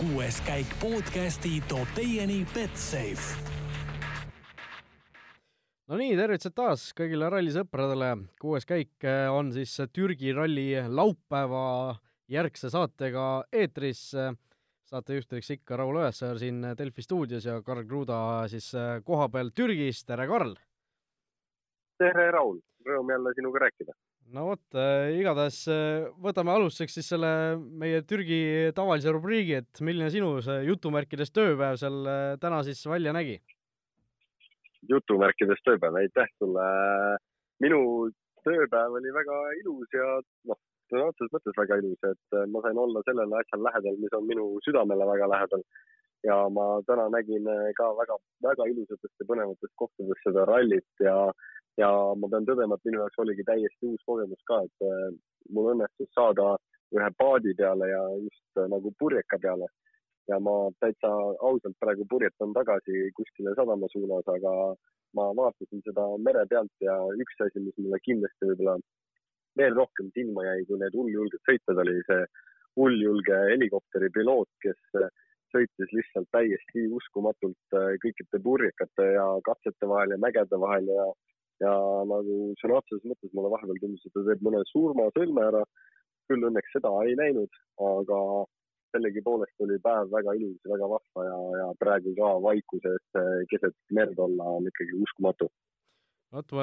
kuues käik podcasti toob teieni Betsafe. no nii, tervitused taas kõigile rallisõpradele. kuues käik on siis Türgi ralli laupäeva järgse saatega eetris. saatejuhtideks ikka Raul Õessar siin Delfi stuudios ja Karl Kruda siis kohapeal Türgis. tere, Karl! tere, Raul! Rõõm jälle sinuga rääkida no vot äh,, igatahes äh, võtame alustuseks siis selle meie Türgi tavalise rubriigi, et milline sinu see jutumärkides tööpäev seal äh, täna siis välja nägi? jutumärkides tööpäev, aitäh sulle. minu tööpäev oli väga ilus ja noh, sõna otseses mõttes väga ilus, et äh, ma sain olla sellel asjal lähedal, mis on minu südamele väga lähedal. ja ma täna nägin äh, ka väga, väga ilusatest ja põnevatest kohtadest seda rallit ja ja ma pean tõdema, et minu jaoks oligi täiesti uus kogemus ka, et äh, mul õnnestus saada ühe paadi peale ja just äh, nagu purjeka peale. ja ma täitsa ausalt praegu purjetan tagasi kuskile sadama suunas, aga ma vaatasin seda mere pealt ja üks asi, mis mulle kindlasti võib-olla veel rohkem silma jäi, kui need hulljulged sõitjad, oli see hulljulge helikopteri piloot, kes äh, sõitis lihtsalt täiesti uskumatult kõikide purjekate ja katsete vahel ja mägede vahel ja ja nagu sõna otseses mõttes mulle vahepeal tundus, et ta teeb mõne surma sõlme ära. küll õnneks seda ei näinud, aga sellegipoolest oli päev väga ilus, väga vahva ja, ja praegu ka vaikuses keset merd olla on ikkagi uskumatu vot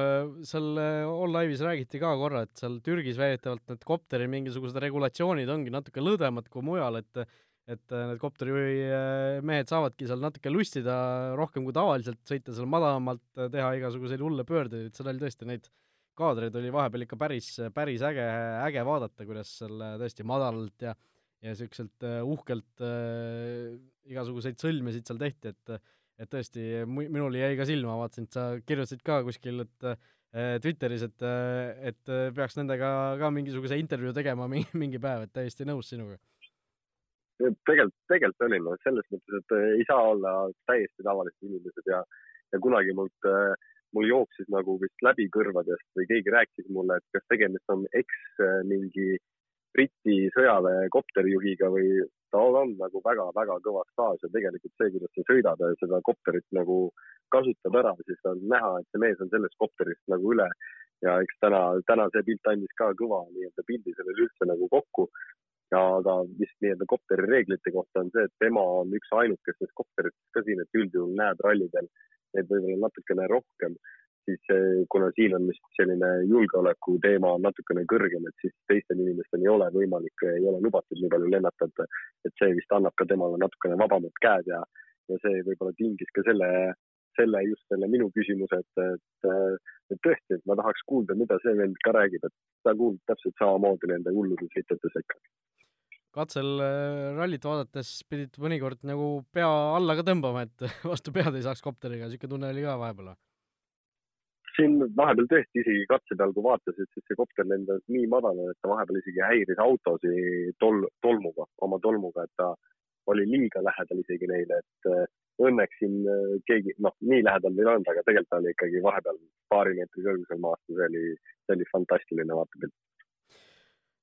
seal All Live'is räägiti ka korra, et seal Türgis väidetavalt need kopteri mingisugused regulatsioonid ongi natuke lõdvemad kui mujal, et et äh, need kopterijuhi äh, mehed saavadki seal natuke lustida rohkem kui tavaliselt, sõita seal madalamalt, äh, teha igasuguseid hulle pöördeid, seal oli tõesti neid kaadreid oli vahepeal ikka päris, päris äge, äge vaadata, kuidas seal tõesti madalalt ja ja niisuguselt uhkelt äh, igasuguseid sõlmesid seal tehti, et et tõesti, minul jäi ka silma, vaatasin, et sa kirjutasid ka kuskil, et äh, Twitteris, et, et peaks nendega ka mingisuguse intervjuu tegema mingi, mingi päev, et täiesti nõus sinuga tegelikult, tegelikult oli noh, selles mõttes, et ei saa olla täiesti tavalised inimesed ja, ja kunagi mult, mul jooksis nagu vist läbi kõrvadest või keegi rääkis mulle, et kas tegemist on eks mingi Briti sõjaväe kopterijuhiga või tal on nagu väga-väga kõva staaž ja tegelikult see, kuidas ta sõidab ja seda kopterit nagu kasutab ära, siis on näha, et see mees on sellest kopterist nagu üle. Ja eks täna, täna see pilt andis ka kõva nii-öelda pildi sellele üldse nagu kokku ja aga vist nii-öelda kopteri reeglite kohta on see, et tema on üks ainukestest kopteritest ka siin, et üldjuhul näed rallidel neid võib-olla natukene rohkem, siis kuna siin on vist selline julgeoleku teema natukene kõrgem, et siis teistel inimestel ei ole võimalik, ei ole lubatud nii palju lennata, et, et see vist annab ka temale natukene vabamad käed ja, ja see võib-olla tingis ka selle, selle just selle minu küsimuse, et, et, et tõesti, et ma tahaks kuulda, mida see vend ka räägib, et ta kuulub täpselt samamoodi nende hullude sõitjate sekka katsel äh, rallit vaadates pidid mõnikord nagu pea alla ka tõmbama, et vastu pead ei saaks kopteriga, niisugune tunne oli ka vahepeal siin vahepeal tõesti isegi katse peal, kui vaatasid, siis see kopter lendas nii madalale, et ta vahepeal isegi häiris autosid tol-, tolmuga, oma tolmuga, et ta oli liiga lähedal isegi neile, et äh, õnneks siin äh, keegi, noh, nii lähedal ei olnud, aga tegelikult ta oli ikkagi vahepeal paari meetri kõrgusel maast ja see oli, see oli fantastiline vaatepilt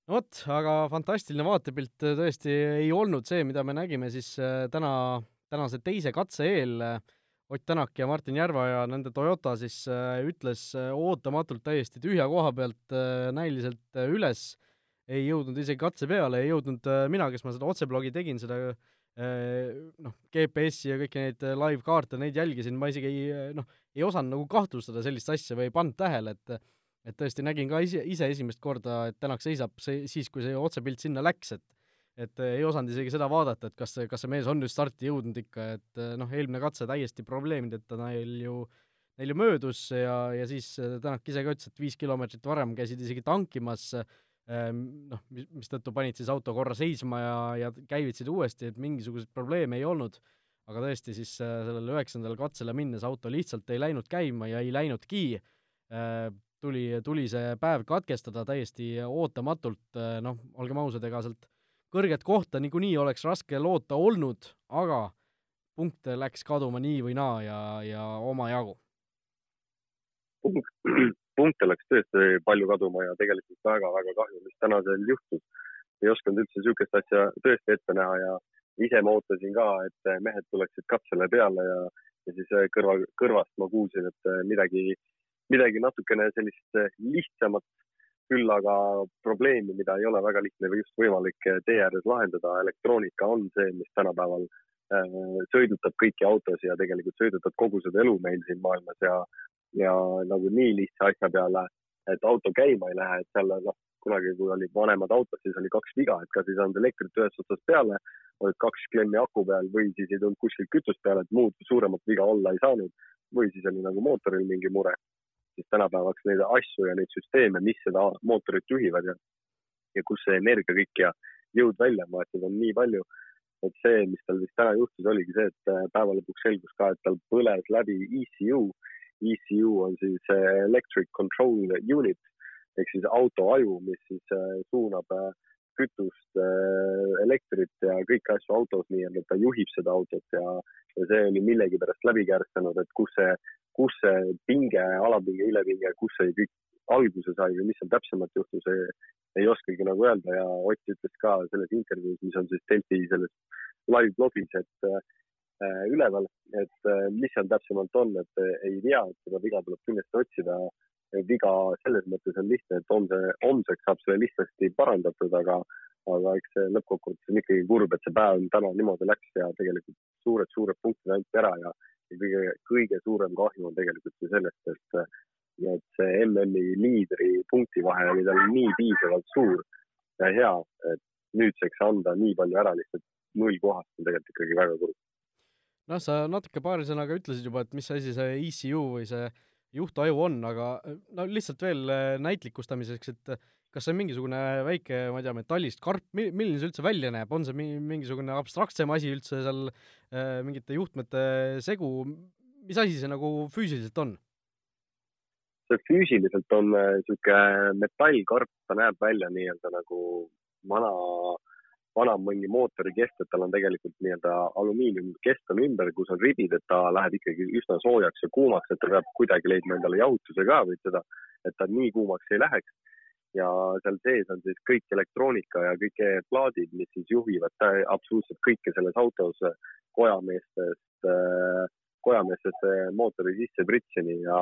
no vot, aga fantastiline vaatepilt äh, tõesti ei olnud see, mida me nägime siis äh, täna, tänase teise katse eel. Ott Tänak ja Martin Järveoja, nende Toyota siis äh, ütles ootamatult täiesti tühja koha pealt näiliselt üles, ei jõudnud isegi katse peale, ei jõudnud mina, kes ma seda otseblogi tegin, seda noh, GPS-i ja kõiki neid live-kaarte, neid jälgisin, ma isegi ei noh, ei osanud nagu kahtlustada sellist asja või ei pannud tähele, et et tõesti nägin ka ise, ise esimest korda, et Tänak seisab see, siis, kui see otsepilt sinna läks, et et ei osanud isegi seda vaadata, et kas see, kas see mees on nüüd starti jõudnud ikka, et noh, eelmine katse täiesti probleemideta neil ju, neil ju möödus ja, ja siis Tänak ise ka ütles, et viis kilomeetrit varem käisid isegi tankimas, noh, mis, mistõttu panid siis auto korra seisma ja, ja käivitasid uuesti, et mingisuguseid probleeme ei olnud. aga tõesti, siis sellele üheksandale katsele minnes auto lihtsalt ei läinud käima ja ei läinudki tuli, tuli see päev katkestada täiesti ootamatult, noh, olgem ausad, ega sealt kõrget kohta niikuinii oleks raske loota olnud, aga punkte läks kaduma nii või naa ja, ja omajagu. punkte läks tõesti palju kaduma ja tegelikult väga-väga kahju, mis täna seal juhtus. ei osanud üldse niisugust asja tõesti ette näha ja, ise ma ootasin ka, et mehed tuleksid katsele peale ja, ja siis kõrva, kõrvast ma kuulsin, et midagi, midagi natukene sellist lihtsamat, küll aga probleemi, mida ei ole väga lihtne või just võimalik tee ääres lahendada. elektroonika on see, mis tänapäeval sõidutab kõiki autosid ja tegelikult sõidutab kogu seda elu meil siin maailmas ja, ja nagu nii lihtsa asja peale, et auto käima ei lähe, et seal noh, kunagi, kui olid vanemad autod, siis oli kaks viga, et kas ei saanud elektrit ühest otsast peale, olid kaks klemmi aku peal või siis ei tulnud kuskilt kütust peale, et muud suuremat viga olla ei saanud. või siis oli nagu mootoril mingi mure. Siis tänapäevaks neid asju ja neid süsteeme, mis seda mootorit juhivad ja, ja kus see energia kõik ja jõud välja on, et neid on nii palju. et see, mis tal vist täna juhtus, oligi see, et äh, päeva lõpuks selgus ka, et tal põles läbi ECU. ECU on siis äh, Electric Control Unit ehk siis auto aju, mis siis äh, suunab kütust, elektrit ja kõiki asju autos nii-öelda, et ta juhib seda autot ja, ja see oli millegipärast läbi kärstanud, et kus see, kus see pinge, alapinge, ülepinge, kus see kõik alguse sai või mis seal täpsemalt juhtus, ei oskagi nagu öelda. Ja Ott ütles ka selles intervjuus, mis on siis Delfi selles live blogis, et äh, üleval, et äh, mis seal täpsemalt on, et äh, ei tea, et seda viga tuleb kindlasti otsida. Viga selles mõttes on lihtne, et homse, homseks saab selle lihtsasti parandatud, aga, aga eks see lõppkokkuvõttes on ikkagi kurb, et see päev täna niimoodi läks ja tegelikult suured-suured punktid anti ära ja, ja kõige, kõige suurem kahju on tegelikult ju sellest, et, et see MM-i liidri punktivahe oli tal nii piisavalt suur ja hea, et nüüdseks anda nii palju ära lihtsalt null kohast on tegelikult ikkagi väga kurb. noh, sa natuke paari sõnaga ütlesid juba, et mis asi see ECU või see juhtaju on, aga no lihtsalt veel äh, näitlikustamiseks, et äh, kas see on mingisugune väike, ma ei tea, metallist karp, milline see üldse välja näeb, on see mingisugune abstraktsem asi üldse seal äh, mingite juhtmete segu, mis asi see nagu füüsiliselt on? see füüsiliselt on niisugune metallkarp, ta näeb välja nii-öelda nagu vana äh, vana mingi mootorikest, et tal on tegelikult nii-öelda alumiiniumkest on ümber, kus on ribid, et ta läheb ikkagi üsna soojaks ja kuumaks, et ta peab kuidagi leidma endale jahutuse ka või seda, et ta nii kuumaks ei läheks. ja seal sees on siis kõik elektroonika ja kõik plaadid, mis siis juhivad absoluutselt kõike selles autos kojameestest, kojameestest mootori sisse pritsini ja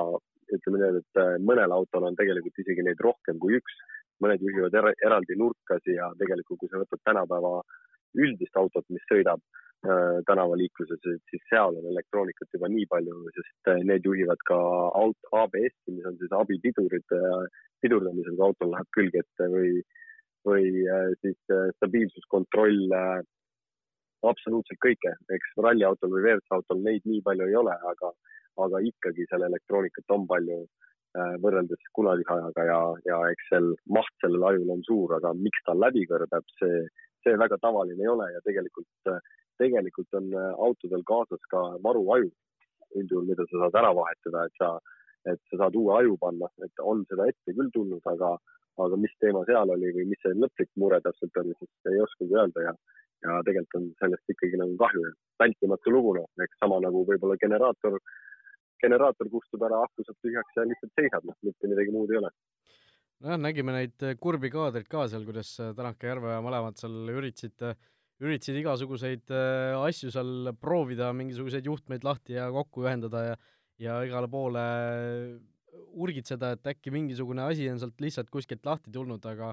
ütleme nii, et mõnel autol on tegelikult isegi neid rohkem kui üks mõned juhivad er eraldi nurkasi ja tegelikult, kui sa võtad tänapäeva üldist autot, mis sõidab äh, tänavaliikluses, siis seal on elektroonikat juba nii palju, sest äh, need juhivad ka aut-, ABS-i, mis on siis abipidurid äh, pidurdamisel, kui autol läheb külg ette või, või äh, siis äh, stabiilsuskontroll äh,, absoluutselt kõike, eks ralliautol või WRC autol neid nii palju ei ole, aga, aga ikkagi seal elektroonikat on palju. Äh, võrreldes kunagise ajaga ja, ja eks seal maht sellel ajul on suur, aga miks ta läbi kõrbeb, see, see väga tavaline ei ole ja tegelikult, tegelikult on äh, autodel kaasas ka varuaju üldjuhul, mida sa saad ära vahetada, et sa, et sa saad uue aju panna, et on seda ette küll tulnud, aga, aga mis teema seal oli või mis see lõplik mure täpselt oli, siis ei oskagi öelda ja, ja tegelikult on sellest ikkagi nagu kahju vältimatu lugu, noh, eks sama nagu võib-olla generaator generaator kustub ära, aku saab tühjaks ja lihtsalt seisab, noh, mitte midagi muud ei ole. nojah, nägime neid äh, kurbi kaadreid ka seal, kuidas äh, Tänak ja Järveoja mõlemad seal üritasid, äh, üritasid igasuguseid asju seal proovida, mingisuguseid juhtmeid lahti ja kokku ühendada ja ja igale poole urgitseda, et äkki mingisugune asi on sealt lihtsalt kuskilt lahti tulnud, aga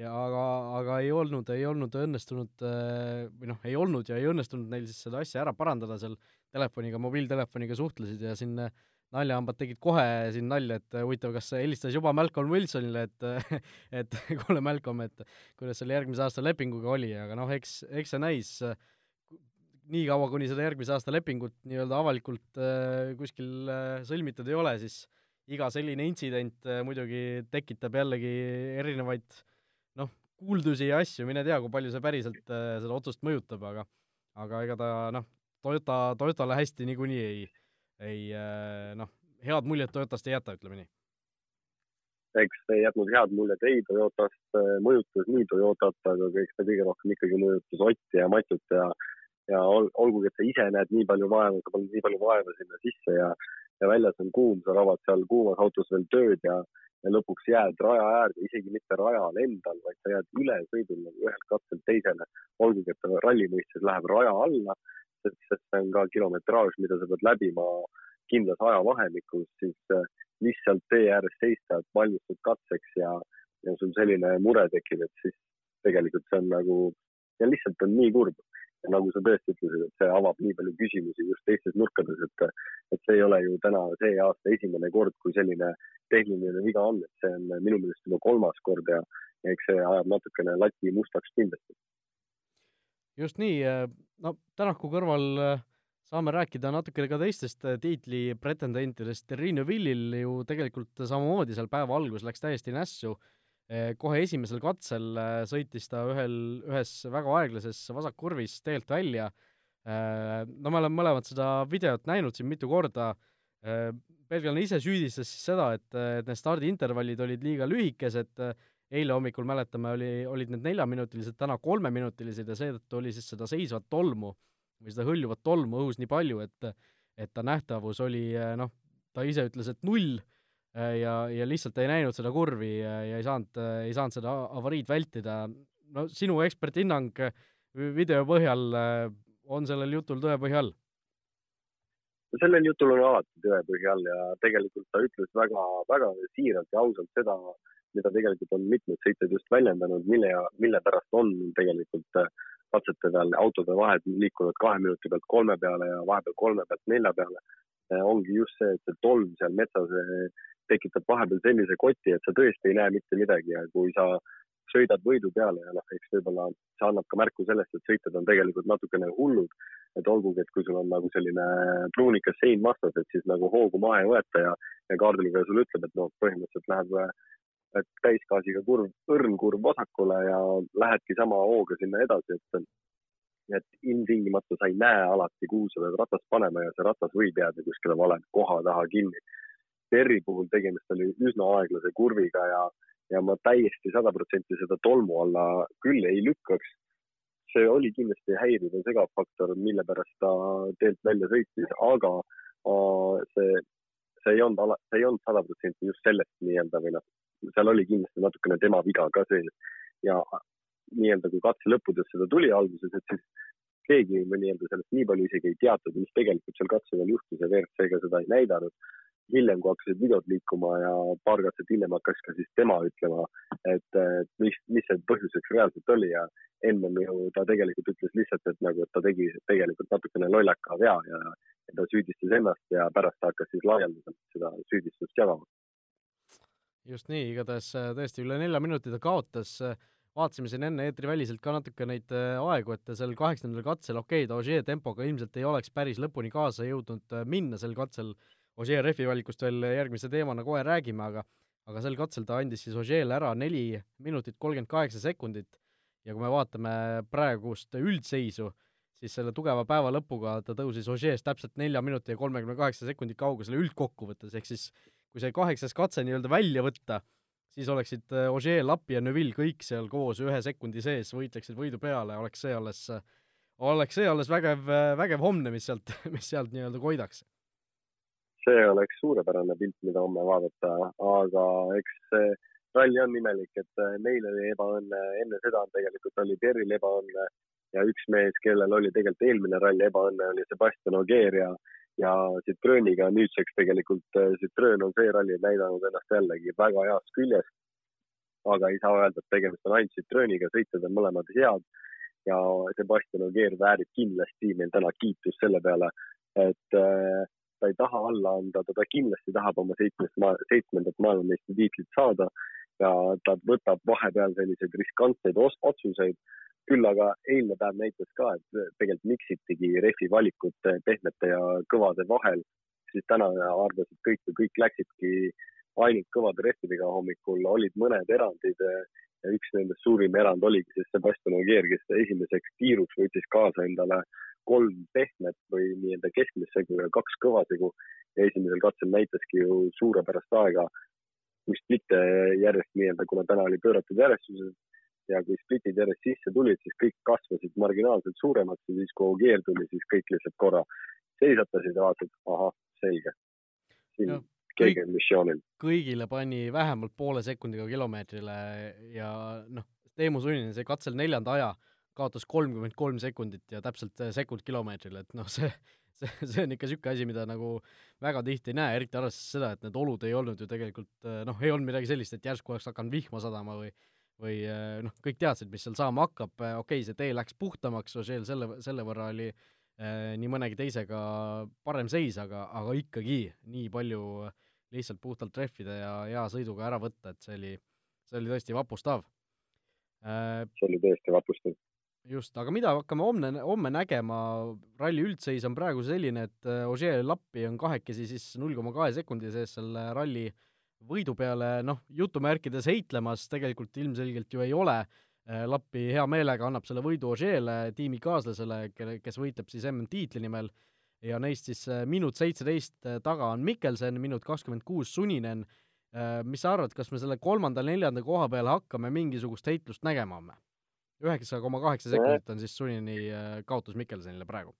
ja aga, aga ei olnud, ei olnud õnnestunud või noh, ei olnud ja ei õnnestunud neil siis seda asja ära parandada seal telefoniga, mobiiltelefoniga suhtlesid ja siin äh, naljahambad tegid kohe siin nalja, et äh, huvitav, kas helistas juba Malcolm Wilsonile, et et kuule, Malcolm, et kuidas selle järgmise aasta lepinguga oli, aga noh, eks, eks see näis nii kaua, kuni seda järgmise aasta lepingut nii-öelda avalikult äh, kuskil äh, sõlmitud ei ole, siis iga selline intsident äh, muidugi tekitab jällegi erinevaid kuuldusi ja asju, mine tea, kui palju see päriselt äh, seda otsust mõjutab, aga aga ega ta noh, Toyota, Toyotale hästi niikuinii ei, ei äh, noh, head muljet Toyotast ei jäta, ütleme nii. eks ei jätnud head muljet ei Toyotast, äh, mõjutas nii Toyotat, aga eks ta kõige rohkem ikkagi mõjutas Otti ja Matjut ja ja ol, olgugi, et sa ise näed nii palju vaeva, sa paned nii palju vaeva sinna sisse ja ja väljas on kuum, sa ravad seal kuumas autos veel tööd ja, ja lõpuks jääd raja äärde, isegi mitte rajal endal, vaid sa jääd ülesõidul nagu ühelt katselt teisele. olgugi, et ralli mõistes läheb raja alla, sest, see on ka kilometraaž, mida sa pead läbima kindlas ajavahemikus, siis äh, lihtsalt tee ääres seista, et valmistud katseks ja, ja sul selline mure tekib, et siis tegelikult see on nagu ja lihtsalt on nii kurb nagu sa tõesti ütlesid, et see avab nii palju küsimusi just teistes nurkades, et, et see ei ole ju täna see aasta esimene kord, kui selline tehniline viga on, et see on minu meelest juba kolmas kord ja, eks see ajab natukene lati mustaks kindlasti. just nii, no Tänaku kõrval saame rääkida natukene ka teistest tiitli pretendentidest, Riino Villil ju tegelikult samamoodi seal päeva algus läks täiesti nässu kohe esimesel katsel eh, sõitis ta ühel, ühes väga aeglases vasakkurvis teelt välja. Eh, no me oleme mõlemad seda videot näinud siin mitu korda. belglane ise süüdistas siis seda, et, et need stardiintervallid olid liiga lühikesed. eile hommikul mäletame, oli, olid need neljaminutilised, täna kolmeminutilised ja seetõttu oli siis seda seisvat tolmu või seda hõljuvat tolmu õhus nii palju, et, et ta nähtavus oli noh, ta ise ütles, et null ja, ja lihtsalt ei näinud seda kurvi ja, ja ei saanud, ei saanud seda avariid vältida. no sinu eksperthinnang video põhjal äh, on sellel jutul tõepõhi all? sellel jutul on alati tõepõhi all ja tegelikult ta ütles väga, väga siiralt ja ausalt seda, mida tegelikult on mitmed sõitjad just väljendanud, mille, mille pärast on tegelikult äh, katsete peal autode vahed liikunud kahe minuti pealt kolme peale ja vahepeal kolme pealt nelja peale. ongi just see, et see tolm seal metsas tekitab vahepeal sellise koti, et sa tõesti ei näe mitte midagi ja kui sa sõidad võidu peale ja noh, eks võib-olla see annab ka märku sellest, et sõitjad on tegelikult natukene hullud. et olgugi, et kui sul on nagu selline pruunikas sein vastas, et siis nagu hoogu maha ei võeta ja, ja kaardiliga sulle ütleb, et noh, põhimõtteliselt läheb täisgaasiga kurv, õrn kurv vasakule ja lähedki sama hooga sinna edasi, et et ilmtingimata sa ei näe alati, kuhu sa pead ratast panema ja see ratas võib jääda kuskile vale koha taha kinni Terri puhul tegemist oli üsna aeglase kurviga ja, ja ma täiesti sada protsenti seda tolmu alla küll ei lükkaks. see oli kindlasti häiriv ja segav faktor, mille pärast ta teelt välja sõitis, aga uh, see, see ei olnud ala, see ei olnud sada protsenti just sellest nii-öelda või noh, seal oli kindlasti natukene tema viga ka sees ja nii-öelda kui katse lõppudes seda tuli alguses, et siis keegi nii-öelda sellest nii palju isegi ei teatud, mis tegelikult seal katse peal juhtus ja WRC-ga seda ei näidanud hiljem, kui hakkasid videod liikuma ja paar katset hiljem hakkas ka siis tema ütlema, et mis, mis see põhjuseks reaalselt oli ja ennem ju ta tegelikult ütles lihtsalt, et nagu, et ta tegi tegelikult natukene lollaka vea ja, ja ta süüdistas ennast ja pärast ta hakkas siis laialdaselt seda süüdistust jagama. just nii, igatahes äh, tõesti üle nelja minuti ta kaotas vaatasime siin enne eetriväliselt ka natuke neid äh, aegu, et sel kaheksandal katsel, okei okay,, Ogier tempoga ilmselt ei oleks päris lõpuni kaasa jõudnud äh, minna sel katsel Ožee rehvi valikust veel järgmise teemana kohe räägime, aga aga sel katsel ta andis siis Ožeele ära neli minutit kolmkümmend kaheksa sekundit. Ja kui me vaatame praegust üldseisu, siis selle tugeva päeva lõpuga ta tõusis Ožeest täpselt nelja minuti ja kolmekümne kaheksa sekundi kaugusele üldkokkuvõttes, ehk siis kui see kaheksas katse nii-öelda välja võtta, siis oleksid Ožee, Lapi ja Neville kõik seal koos ühe sekundi sees, võitleksid võidu peale, oleks see alles, oleks see alles vägev, vägev homne, mis sealt, mis sealt nii-öelda koidaks see oleks suurepärane pilt, mida homme vaadata, aga eks see ralli on imelik, et äh, meil oli ebaõnne, enne seda tegelikult oli Terril ebaõnne ja üks mees, kellel oli tegelikult eelmine ralli ebaõnne, oli Sebastian Ogier ja, ja Citrooniga nüüdseks tegelikult äh, Citroen on see ralli näidanud ennast jällegi väga heast küljest. aga ei saa öelda, et tegemist on ainult Citrooniga, sõitjad on mõlemad head ja Sebastian Ogier väärib kindlasti meil täna kiitust selle peale, et äh, ta ei taha alla anda, ta, kindlasti tahab oma seitsmest maa, seitsmendat maailmameistritiitlit saada ja ta võtab vahepeal selliseid riskantseid otsuseid. küll aga eilne päev näitas ka, et tegelikult miksitigi rehvi valikut pehmete ja kõvade vahel, siis täna arvasid kõik, kõik läksidki ainult kõvade rehvidega hommikul, olid mõned erandid ja üks nendest suurim erand oligi siis Sebastian Ogier, kes esimeseks tiiruks võttis kaasa endale kolm pehmet või nii-öelda keskmist segu ja kaks kõvasegu ja esimesel katsel näitaski ju suurepärast aega, kui splitte järjest nii-öelda, kuna täna oli pööratud järjestuses ja kui splitid järjest sisse tulid, siis kõik kasvasid marginaalselt suuremaks ja siis, kui Ogier tuli, siis kõik lihtsalt korra seisatasid ja vaatasid, ahah, selge. Jah, keegi on missioonil. kõigile pani vähemalt poole sekundiga kilomeetrile ja noh, Teemu Sunninen sai katsel neljanda aja, kaotas kolmkümmend kolm sekundit ja täpselt eh, sekund kilomeetrile, et noh, see, see, see on ikka niisugune asi, mida nagu väga tihti ei näe, eriti arvestades seda, et need olud ei olnud ju tegelikult eh, noh, ei olnud midagi sellist, et järsku oleks hakanud vihma sadama või või eh, noh, kõik teadsid, mis seal saama hakkab, okei okay,, see tee läks puhtamaks, Ožeel selle, selle võrra oli eh, nii mõnegi teisega parem seis, aga, aga ikkagi nii palju lihtsalt puhtalt trehvida ja hea sõiduga ära võtta, et see oli, see oli tõesti vapustav. Eh, see oli tõesti vapustav. just, aga mida hakkame homne, homme nägema, ralli üldseis on praegu selline, et äh, Ogier Lappi on kahekesi siis null koma kahe sekundi sees selle ralli võidu peale, noh, jutumärkides heitlemas tegelikult ilmselgelt ju ei ole, Lappi hea meelega annab selle võidu Ogierile, tiimikaaslasele, kelle, kes võitleb siis MM-tiitli nimel, ja neist siis äh, minut seitseteist taga on Mikkelsen, minut kakskümmend kuus Suninen, mis sa arvad, kas me selle kolmanda-neljanda koha peale hakkame mingisugust heitlust nägema homme? üheksa koma kaheksa sekundit on siis Sunini äh, kaotus Mikkelsenile praegu.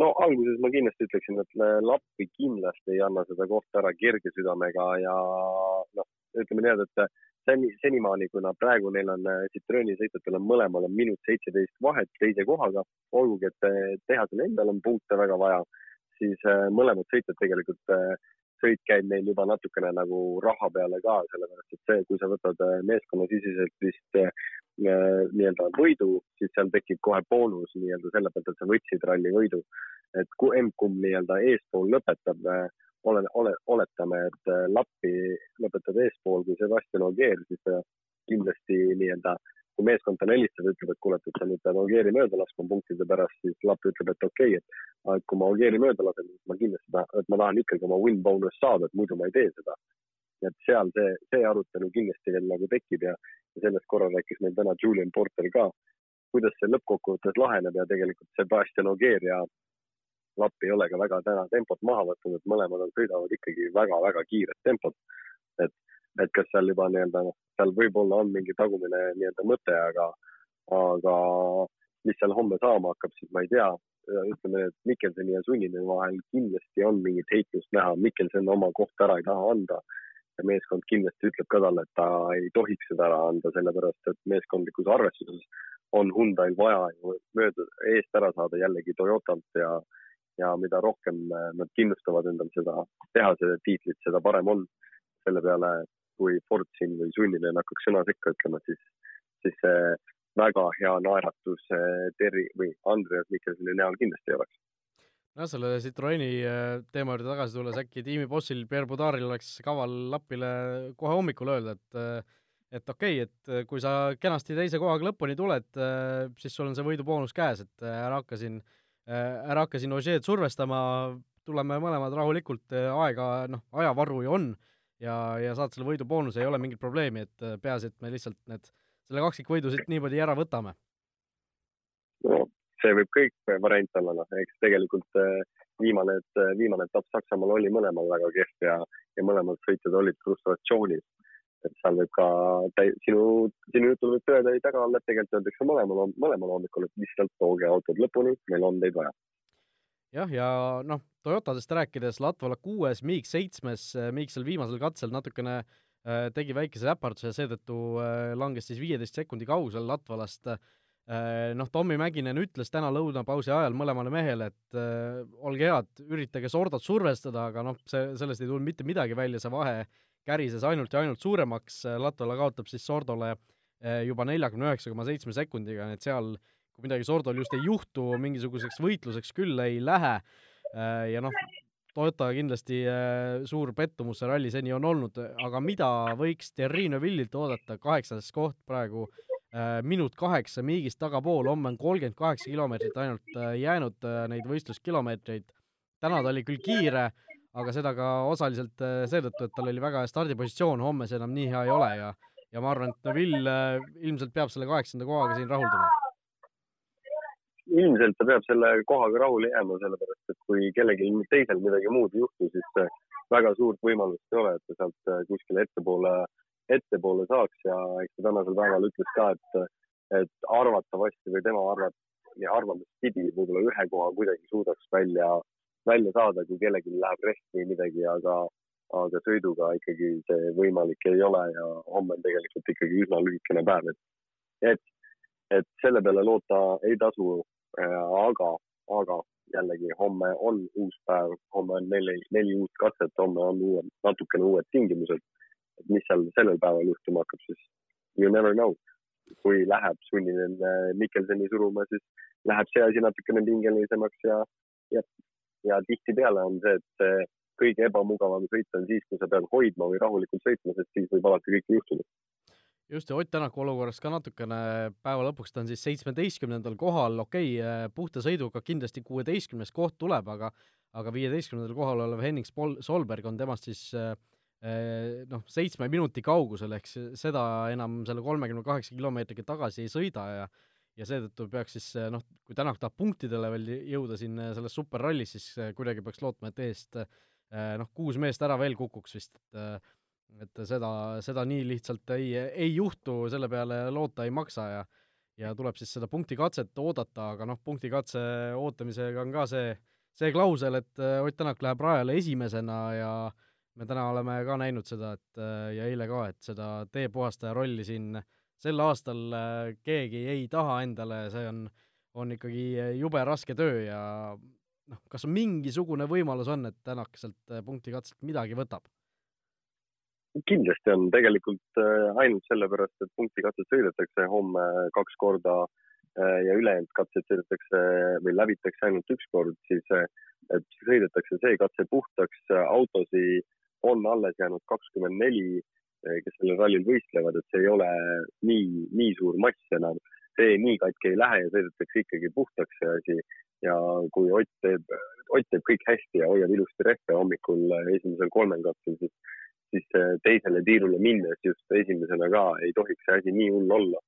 no alguses ma kindlasti ütleksin, et Lappi kindlasti ei anna seda kohta ära kerge südamega ja noh, ütleme niimoodi, et seni, senimaani, kuna praegu neil on äh, Citroeni sõitjatel on mõlemal on minut seitseteist vahet teise kohaga, olgugi et äh, tehasel endal on punkte väga vaja, siis mõlemad sõitjad tegelikult sõit käib neil juba natukene nagu raha peale ka, sellepärast et see, kui sa võtad meeskonnasiseselt vist nii-öelda võidu, siis seal tekib kohe boonus nii-öelda selle pealt, et sa võtsid ralli võidu. et kui emb-kumb nii-öelda eespool lõpetab, ole, ole, oletame, et Lappi lõpetab eespool kui Sebastian Ogier, siis kindlasti nii-öelda kui meeskond talle helistab ütleb, et kuule, et sa nüüd pead Ogieri mööda laskma punktide pärast, siis Lappi ütleb, et okei okay,, et kui ma Ogieri mööda lasen, siis ma kindlasti tahan, et ma tahan ikkagi oma win bonus saada, et muidu ma ei tee seda. et seal see, see arutelu kindlasti veel nagu tekib ja, ja sellest korra rääkis meil täna Julian Porter ka, kuidas see lõppkokkuvõttes laheneb ja tegelikult Sebastian Ogier ja Lappi ei ole ka väga täna tempot maha võtnud, et mõlemad on, sõidavad ikkagi väga-väga kiiret tempot. et et kas seal juba nii-öelda noh, seal võib-olla on mingi tagumine nii-öelda mõte, aga, aga mis seal homme saama hakkab, siis ma ei tea. ütleme, et Mikkelsoni ja Sunnini vahel kindlasti on mingit heitlust näha, Mikkelson oma kohta ära ei taha anda. ja meeskond kindlasti ütleb ka talle, et ta ei tohiks seda ära anda, sellepärast et meeskondlikus arvestuses on Hyundai'l vaja ju mööda, eest ära saada jällegi Toyotalt ja, ja mida rohkem nad kindlustavad endal seda tehase tiitlit, seda parem on. selle peale kui Ford siin või Sunninen hakkaks sõna sekka ütlema, siis, siis see väga hea naeratus Terri või Andreas Mikkelsoni näol kindlasti ei oleks. noh, selle Citroeni teema juurde tagasi tulles, äkki tiimibossil Pierre Budaril oleks kaval Lapile kohe hommikul öelda, et et okei okay,, et kui sa kenasti teise kohaga lõpuni tuled, siis sul on see võiduboonus käes, et ära hakka siin, ära hakka siin Ožeed survestama, tuleme mõlemad rahulikult, aega, noh, ajavaru ju on ja, ja saad selle võiduboonuse, ei ole mingit probleemi, et peaasi, et me lihtsalt need, selle kaksikvõidu siit niimoodi ära võtame. no see võib kõik variant olla, noh, eks tegelikult viimane, viimane etapp Saksamaal oli mõlemal väga kehv ja, ja mõlemad sõitjad olid frustratsioonis. Et seal võib ka täi-, sinu, sinu jutul võib tõe taga olla, et tegelikult öeldakse mõlemal, mõlemal hommikul, et lihtsalt tooge autod lõpuni, meil on teid vaja jah, ja noh, Toyotadest rääkides, Latvala kuues, Miik seitsmes, Miik seal viimasel katsel natukene äh, tegi väikese äparduse ja seetõttu äh, langes siis viieteist sekundi kaugusel Latvalast äh,. noh, Tommy Mäkinen ütles täna lõunapausi ajal mõlemale mehele, et olge head, üritage Sordot survestada, aga noh, see, sellest ei tulnud mitte midagi välja, see vahe kärises ainult ja ainult suuremaks, Latvala kaotab siis Sordole äh, juba neljakümne üheksa koma seitsme sekundiga, nii et seal kui midagi Sordol just ei juhtu, mingisuguseks võitluseks küll ei lähe ja noh, Toyota kindlasti suur pettumus see ralli seni on olnud, aga mida võiks Terrino Villilt oodata, kaheksas koht praegu, minut kaheksa Miigist tagapool, homme on kolmkümmend kaheksa kilomeetrit ainult jäänud neid võistluskilomeetreid. täna ta oli küll kiire, aga seda ka osaliselt seetõttu, et tal oli väga hea stardipositsioon, homme see enam nii hea ei ole ja ja ma arvan, et Neville ilmselt peab selle kaheksanda kohaga siin rahulduma. Ilmselt ta peab selle kohaga rahule jääma, sellepärast et kui kellelgi teisel midagi muud ei juhtu, siis väga suurt võimalust ei ole, et ta sealt kuskile ettepoole, ettepoole saaks ja eks ta tänasel päeval ütles ka, et, et arvatavasti või tema arvat-, arvamust pidi võib-olla ühe koha kuidagi suudaks välja välja saada, kui kellelgi läheb rest või midagi, aga, aga sõiduga ikkagi see võimalik ei ole ja homme on tegelikult ikkagi üsna lühikene päev, et, et, et selle peale loota ei tasu. aga, aga jällegi homme on uus päev, homme on neli, neli uut katset, homme on uued, natukene uued tingimused. et mis seal sellel päeval juhtuma hakkab, siis you never know. kui läheb sunniline Mikkelseni suruma, siis läheb see asi natukene pingelisemaks ja, ja, ja tihtipeale on see, et kõige ebamugavam sõit on siis, kui sa pead hoidma või rahulikult sõitma, sest siis võib alati kõike juhtuda. just, ja Ott Tänaku olukorras ka natukene, päeva lõpuks ta on siis seitsmeteistkümnendal kohal, okei okay,, puhta sõiduga kindlasti kuueteistkümnes koht tuleb, aga aga viieteistkümnendal kohal olev Henning Spol-, Solberg on temast siis eh, noh, seitsme minuti kaugusel, ehk seda enam selle kolmekümne kaheksa kilomeetriga tagasi ei sõida ja ja seetõttu peaks siis noh, kui Tänak tahab punktidele veel jõuda siin selles superrallis, siis kuidagi peaks lootma, et eest noh, kuus meest ära veel kukuks vist, et et seda, seda nii lihtsalt ei, ei juhtu, selle peale loota ei maksa ja ja tuleb siis seda punktikatset oodata, aga noh, punktikatse ootamisega on ka see, see klausel, et Ott Tänak läheb rajale esimesena ja me täna oleme ka näinud seda, et ja eile ka, et seda teepuhastaja rolli siin äh, sel aastal äh, keegi ei taha endale, see on, on ikkagi jube raske töö ja noh, kas mingisugune võimalus on, et Tänak sealt äh, punktikatselt midagi võtab? kindlasti on, tegelikult äh, ainult sellepärast, et punktikatset sõidetakse homme kaks korda ja ülejäänud katsed sõidetakse või läbitakse ainult üks kord, siis et sõidetakse see katse puhtaks, autosid on alles jäänud kakskümmend neli kes sellel rallil võistlevad, et see ei ole nii, nii suur mass enam. see nii katki ei lähe ja sõidetakse ikkagi puhtaks see asi. ja kui Ott teeb, Ott teeb kõik hästi ja hoiab ilusti rehve hommikul esimesel kolmel katsel, siis, siis teisele tiirule minnes just esimesena ka ei tohiks see asi nii hull olla.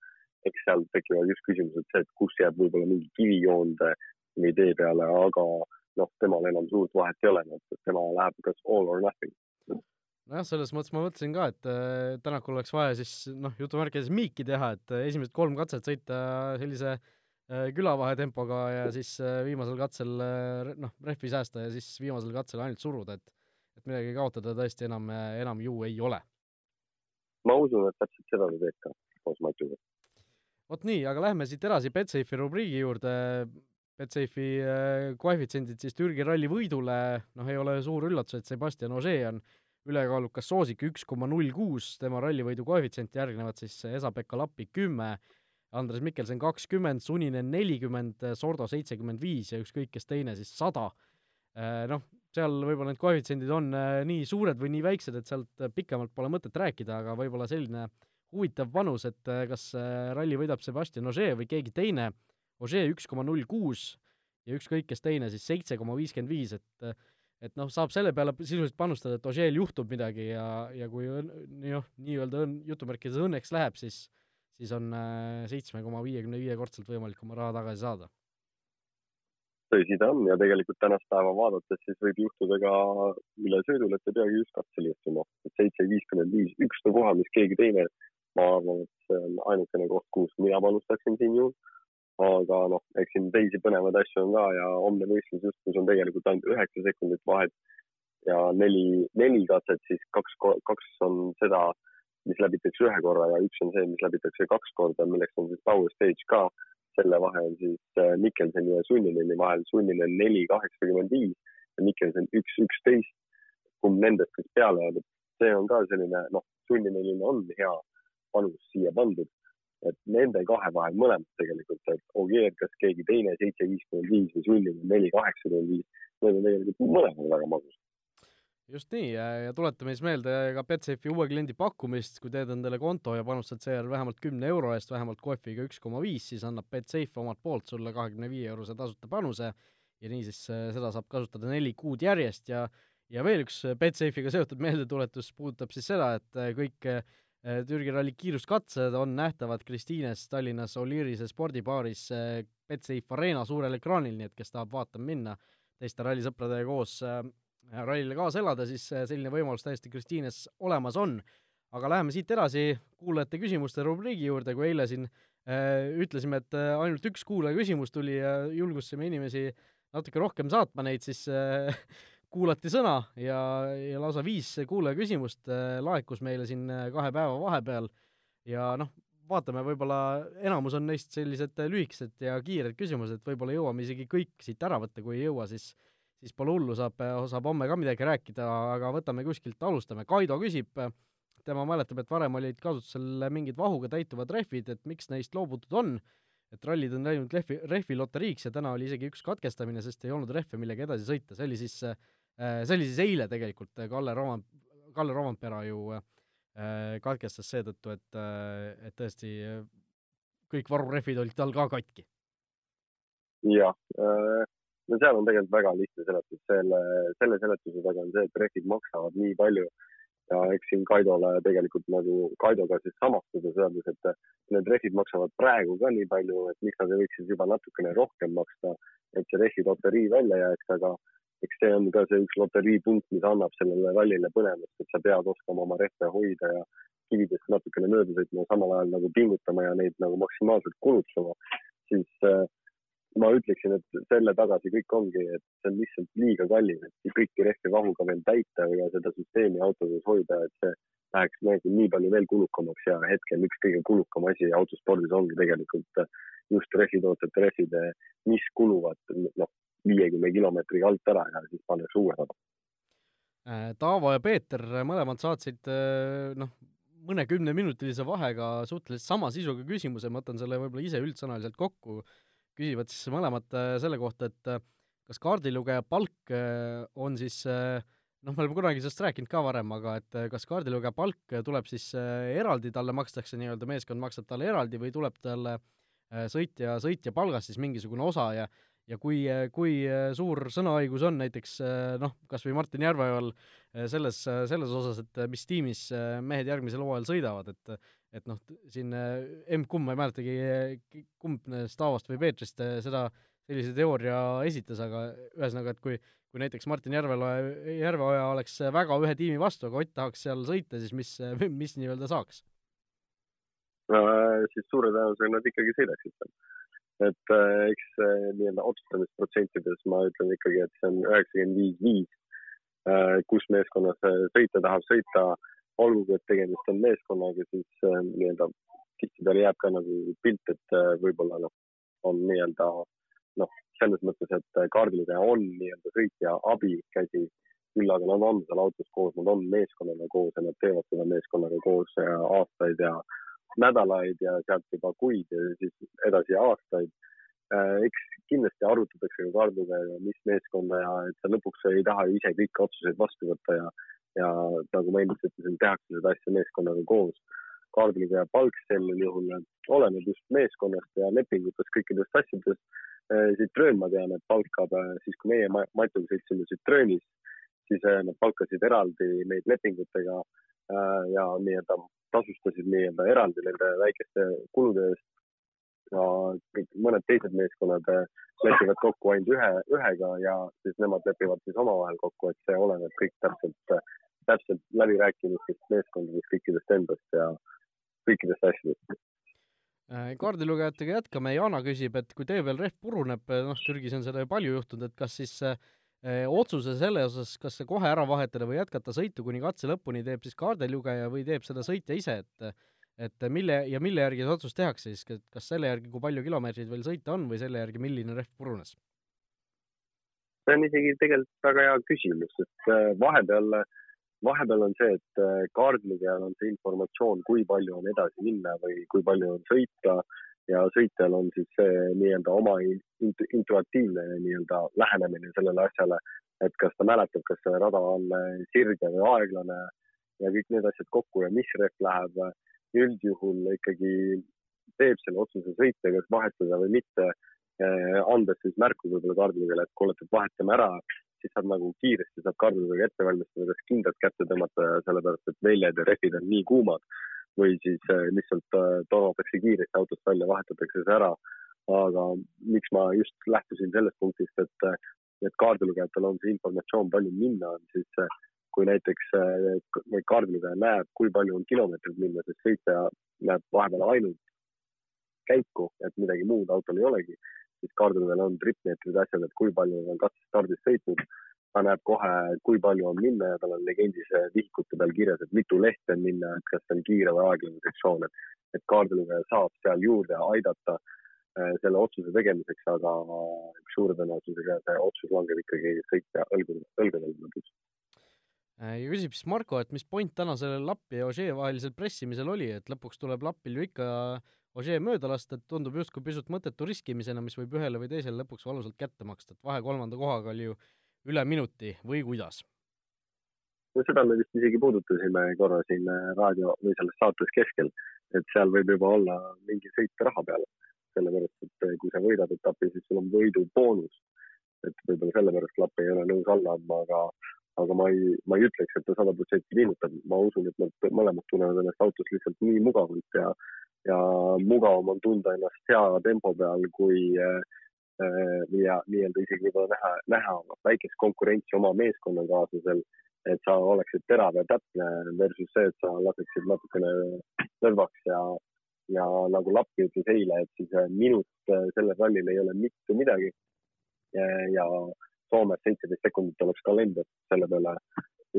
eks seal tekivad just küsimused see, et kus jääb võib-olla mingi kivijoonde või tee peale, aga noh, temal enam suurt vahet ei ole, tema läheb kas all or nothing nojah, selles mõttes ma mõtlesin ka, et äh, Tänakul oleks vaja siis noh, jutumärkides miiki teha, et äh, esimesed kolm katset sõita sellise äh, külavahetempoga ja siis äh, viimasel katsel äh, noh, rehvi säästa ja siis viimasel katsel ainult suruda, et et midagi kaotada tõesti enam, äh, enam ju ei ole. ma usun, et täpselt seda ta teeb ka koos Matuga. vot nii, aga lähme siit edasi Betsafe'i rubriigi juurde. Betsafe'i äh, koefitsiendid siis Türgi ralli võidule, noh, ei ole suur üllatus, et Sebastian Ogier on ülekaalukas soosik üks koma null kuus, tema rallivõidu koefitsient järgnevad siis Esa-Pekka Lappi kümme, Andres Mikkelsen kakskümmend, Suninen nelikümmend, Sordo seitsekümmend viis ja ükskõik kes teine siis sada. Noh, seal võib-olla need koefitsiendid on äh, nii suured või nii väiksed, et sealt pikemalt pole mõtet rääkida, aga võib-olla selline huvitav panus, et äh, kas äh, ralli võidab Sebastian Ogier või keegi teine, Ogier üks koma null kuus ja ükskõik kes teine siis seitse koma viiskümmend viis, et et noh, saab selle peale sisuliselt panustada, et Ožeel juhtub midagi ja, ja kui noh, nii-öelda õnn, jutumärkides õnneks läheb, siis siis on äh, seitsme koma viiekümne viie kordselt võimalik oma raha tagasi saada. tõsi ta on ja tegelikult tänast päeva vaadates siis võib juhtuda ka üle sõidul, et ei peagi just katsel juhtuma, seitse viiskümmend viis, ükstapuha, mis keegi teine, ma arvan, et see on ainukene koht, kus mina panustaksin siin juurde aga noh, eks siin teisi põnevaid asju on ka ja homne võistlus just, kus on tegelikult ainult üheksa sekundit vahet ja neli, neli katset, siis kaks, kaks on seda, mis läbitakse ühe korra ja üks on see, mis läbitakse kaks korda, milleks on siis power stage ka. selle vahe on siis äh, Mikkelseni ja Sunnileni vahel, Sunninen neli kaheksakümmend viis ja Mikkelsen üks üksteist. kumb nendest siis peale jääb, et see on ka selline noh, Sunninenil on hea panus siia pandud et nende kahe vahel mõlemad tegelikult, et Ogier, kas keegi teine seitse viiskümmend viis või Sullivan neli kaheksakümmend viis, need on tegelikult mõlemad väga magusad. just nii ja, tuletame siis meelde ka Betsafe'i uue kliendi pakkumist, kui teed endale konto ja panustad seejärel vähemalt kümne euro eest, vähemalt kohviga üks koma viis, siis annab Betsafe omalt poolt sulle kahekümne viie eurose tasuta panuse ja niisiis äh, seda saab kasutada neli kuud järjest ja ja veel üks Betsafe'iga seotud meeldetuletus puudutab siis seda, et äh, kõik Äh, Türgi ralli kiiruskatsed on nähtavad Kristiines Tallinnas Olirise spordibaaris äh, Betsafe Arena suurel ekraanil, nii et kes tahab vaatama minna teiste rallisõpradega koos äh, rallile kaasa elada, siis selline võimalus täiesti Kristiines olemas on. aga läheme siit edasi kuulajate küsimuste rubriigi juurde, kui eile siin ütlesime, et ainult üks kuulaja küsimus tuli ja julgustasime inimesi natuke rohkem saatma neid, siis kuulati sõna ja, ja lausa viis kuulaja küsimust äh, laekus meile siin äh, kahe päeva vahepeal. Ja noh, vaatame, võib-olla enamus on neist sellised lühikesed ja kiired küsimused, võib-olla jõuame isegi kõik siit ära võtta, kui ei jõua, siis siis pole hullu, saab, saab homme ka midagi rääkida, aga võtame kuskilt, alustame. Kaido küsib, tema mäletab, et varem olid kasutusel mingid vahuga täituvad rehvid, et miks neist loobutud on, et rallid on läinud rehvi, rehvi loteriiks ja täna oli isegi üks katkestamine, sest ei olnud rehve, millega edasi sõita, see oli siis, see oli siis eile tegelikult, Kalle Roman, Kalle Rompera ju äh, Äh, katkestas seetõttu, et, äh, et tõesti äh, kõik varurehvid olid tal ka katki. jah, no seal on tegelikult väga lihtne seletus, selle, selle seletuse taga on see, et rehvid maksavad nii palju ja eks siin Kaidole tegelikult nagu, Kaidoga siis samastuda öeldes, et need rehvid maksavad praegu ka nii palju, et miks nad ei võiks siis juba natukene rohkem maksta, et see rehvi loterii välja jääks, aga eks see on ka see üks loteriipunkt, mis annab sellele rallile põnevust, et sa pead oskama oma rehve hoida ja kividest natukene mööda sõitma ja samal ajal nagu pingutama ja neid nagu maksimaalselt kulutama, siis äh, ma ütleksin, et selle taga see kõik ongi, et see on lihtsalt liiga kallis, et kõiki rehve vahuga veel täita ja seda süsteemi autodes hoida, et see läheks nagu nii palju veel kulukamaks ja hetkel üks kõige kulukam asi autospordis ongi tegelikult just rehvitootjate rehvid, mis kuluvad, noh, viiekümne kilomeetriga alt ära ja siis pannakse uued. Äh, Taavo ja Peeter mõlemad saatsid äh, noh, mõnekümneminutilise vahega suhteliselt sama sisuga küsimuse, ma võtan selle võib-olla ise üldsõnaliselt kokku, küsivad siis mõlemad äh, selle kohta, et kas kaardilugeja palk on siis noh, me oleme kunagi sellest rääkinud ka varem, aga et kas kaardilugeja palk tuleb siis eraldi, talle makstakse nii-öelda, meeskond maksab talle eraldi või tuleb talle sõitja, sõitja palgast siis mingisugune osa ja ja kui, kui suur sõnaõigus on näiteks noh, kas või Martin Järveoval selles, selles osas, et mis tiimis mehed järgmisel hooajal sõidavad, et et noh, siin M-kumb, ma ei mäletagi, kumb Taavost või Peetrist seda sellise teooria esitas, aga ühesõnaga, et kui kui näiteks Martin Järveoja, Järveoja oleks väga ühe tiimi vastu, aga Ott tahaks seal sõita, siis mis, mis nii-öelda saaks no,? siis suure tõenäosusega nad ikkagi sõidaksid seal et äh, eks äh, nii-öelda otsustamisprotsentides ma ütlen ikkagi, et see on üheksakümmend viis, viis, äh, kus meeskonnas sõita tahab sõita, olgugi et tegemist on meeskonnaga, siis nii-öelda tihtipeale jääb ka nagu pilt, et võib-olla noh, on nii-öelda noh, selles mõttes, et kaardilugeja on nii-öelda sõitja abikäsi, küll aga nad on seal autos koos, nad on meeskonnaga koos ja nad teevad seda meeskonnaga koos aastaid ja nädalaid ja sealt juba kuid ja siis edasi aastaid. Äh, eks kindlasti arutatakse ka kaardiga, mis meeskonda ja et sa lõpuks ei taha ju ise kõiki otsuseid vastu võtta ja, ja nagu ma ennist ütlesin, tehakse seda asja meeskonnaga koos. kaardiga palk sel juhul oleneb just meeskonnast ja lepingutest, kõikidest asjadest. Äh, Citroen, ma tean, et palkab äh, siis, kui meie Matuga sõitsime Citroenis, siis nad palkasid eraldi meid lepingutega ja nii-öelda tasustasid nii-öelda eraldi nende väikeste kulude eest. ja kõik mõned teised meeskonnad äh, lepivad kokku ainult ühe, ühega ja siis nemad lepivad siis omavahel kokku, et see oleneb kõik täpselt, täpselt läbirääkimistest, meeskondadest, kõikidest endast ja kõikidest asjadest äh, kaardilugejatega jätkame, Jana küsib, et kui tee peal rehv puruneb, noh, Türgis on seda ju palju juhtunud, et kas siis äh, otsuse selle osas, kas see kohe ära vahetada või jätkata sõitu kuni katse lõpuni, teeb siis kaardilugeja või teeb seda sõitja ise, et et mille ja mille järgi see otsus tehakse siis, kas selle järgi, kui palju kilomeetreid veel sõita on või selle järgi, milline rehv purunes? see on isegi tegelikult väga hea küsimus, et äh, vahepeal, vahepeal on see, et äh, kaardilugejal on see informatsioon, kui palju on edasi minna või kui palju on sõita ja sõitjal on siis see nii-öelda oma intuitiivne nii-öelda lähenemine sellele asjale, et kas ta mäletab, kas see rada on sirge või aeglane ja kõik need asjad kokku ja mis rehv läheb. üldjuhul ikkagi teeb selle otsuse sõitja, kas vahetada või mitte, eh, andes siis märku võib-olla kaardilugejale, et kuule, et vahetame ära, siis saab nagu kiiresti saab kaardilugejale ette valmistada, kas kindlalt kätte tõmmata, sellepärast et väljad ja rehvid on nii kuumad või siis äh, lihtsalt äh, tormatakse kiiresti autost välja, vahetatakse see ära. aga miks ma just lähtusin sellest punktist, et, äh, et kaardilugejatel on see informatsioon palju minna, on siis kui näiteks kaardilugeja näeb, kui palju on kilomeetreid minna, sest sõitja näeb vahepeal ainult käiku, et midagi muud autol ei olegi, siis kaardidel on tripmeetrid, asjad, et kui palju on katsestardis sõitnud. Ta näeb kohe, kui palju on minna ja tal on legendise vihikute peal kirjas, et mitu lehte on minna, et kas on kiire või aeglane sektsioon, et, et kaardilugeja saab seal juurde aidata äh, selle otsuse tegemiseks, aga suure tõenäosusega see otsus langeb ikkagi sõitja õlgudel, õlgadel lõpuks. Äh, küsib siis Marko, et mis point täna sellel Lappi ja Ožee vahelisel pressimisel oli, et lõpuks tuleb Lappil ju ikka Ožee mööda lasta, et tundub justkui pisut mõttetu riskimisena, mis võib ühele või teisele lõpuks valusalt kätte maksta, et vahe kolmanda kohaga oli ju üle minuti või kuidas? no seda me vist isegi puudutasime korra siin äh, raadio või selles saates keskel, et seal võib juba olla mingi sõit raha peale, sellepärast et äh, kui sa võidad etapi, siis sul on võiduboonus. et võib-olla sellepärast Lapp ei ole nõus alla andma, aga aga ma ei, ma ei ütleks, et ta sada protsenti liigutab, ma usun, et nad mõlemad tunnevad ennast autos lihtsalt nii mugavalt ja, ja mugavam on tunda ennast hea tempo peal, kui äh, ja nii-öelda isegi võib-olla näha, näha väikest konkurentsi oma meeskonnakaaslasel, et sa oleksid terav ja täpne versus see, et sa laseksid natukene lõdvaks ja, ja nagu Lappi ütles eile, et siis minut sellel rallil ei ole mitte midagi. ja, Soomes seitseteist sekundit oleks kalender, selle peale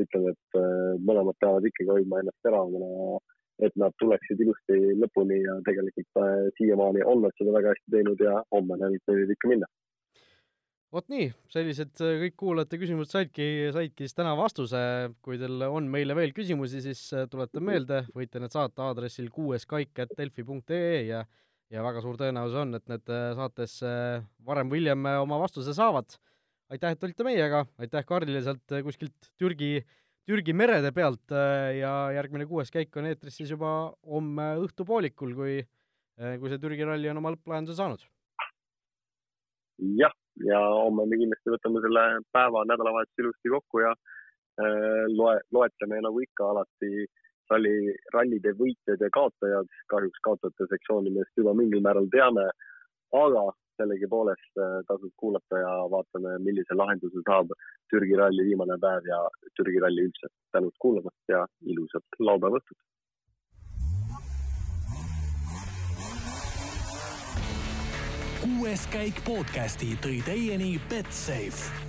ütlen, et äh, mõlemad peavad ikkagi hoidma ennast teravamana, et nad tuleksid ilusti lõpuni ja tegelikult äh, siiamaani on nad seda väga hästi teinud ja homme neil võivad ikka minna. Vot nii, sellised äh, kõik kuulajate küsimused saidki, saidki siis täna vastuse. kui teil on meile veel küsimusi, siis tuletan meelde, võite need saata aadressil kuueskaik.delfi.ee ja ja väga suur tõenäosus on, et need saates varem või hiljem oma vastuse saavad. Aitäh, et olite meiega, aitäh Karlile sealt äh, kuskilt Türgi, Türgi merede pealt äh, ja järgmine kuues käik on eetris siis juba homme õhtupoolikul, kui, äh, kui see Türgi ralli on oma lõpplahenduse saanud. jah, ja homme me kindlasti võtame selle päeva, nädalavahetuse ilusti kokku ja loe, loetleme nagu ikka alati ralli, rallide võitjad ja kaotajad. kahjuks kaotajate sektsiooni me juba mingil määral teame, aga sellegipoolest äh, tasub kuulata ja vaatame, millise lahenduse saab Türgi ralli viimane päev ja Türgi ralli üldse. tänud kuulamast ja ilusat laupäeva õhtut! kuues käik podcasti tõi teieni Betsafe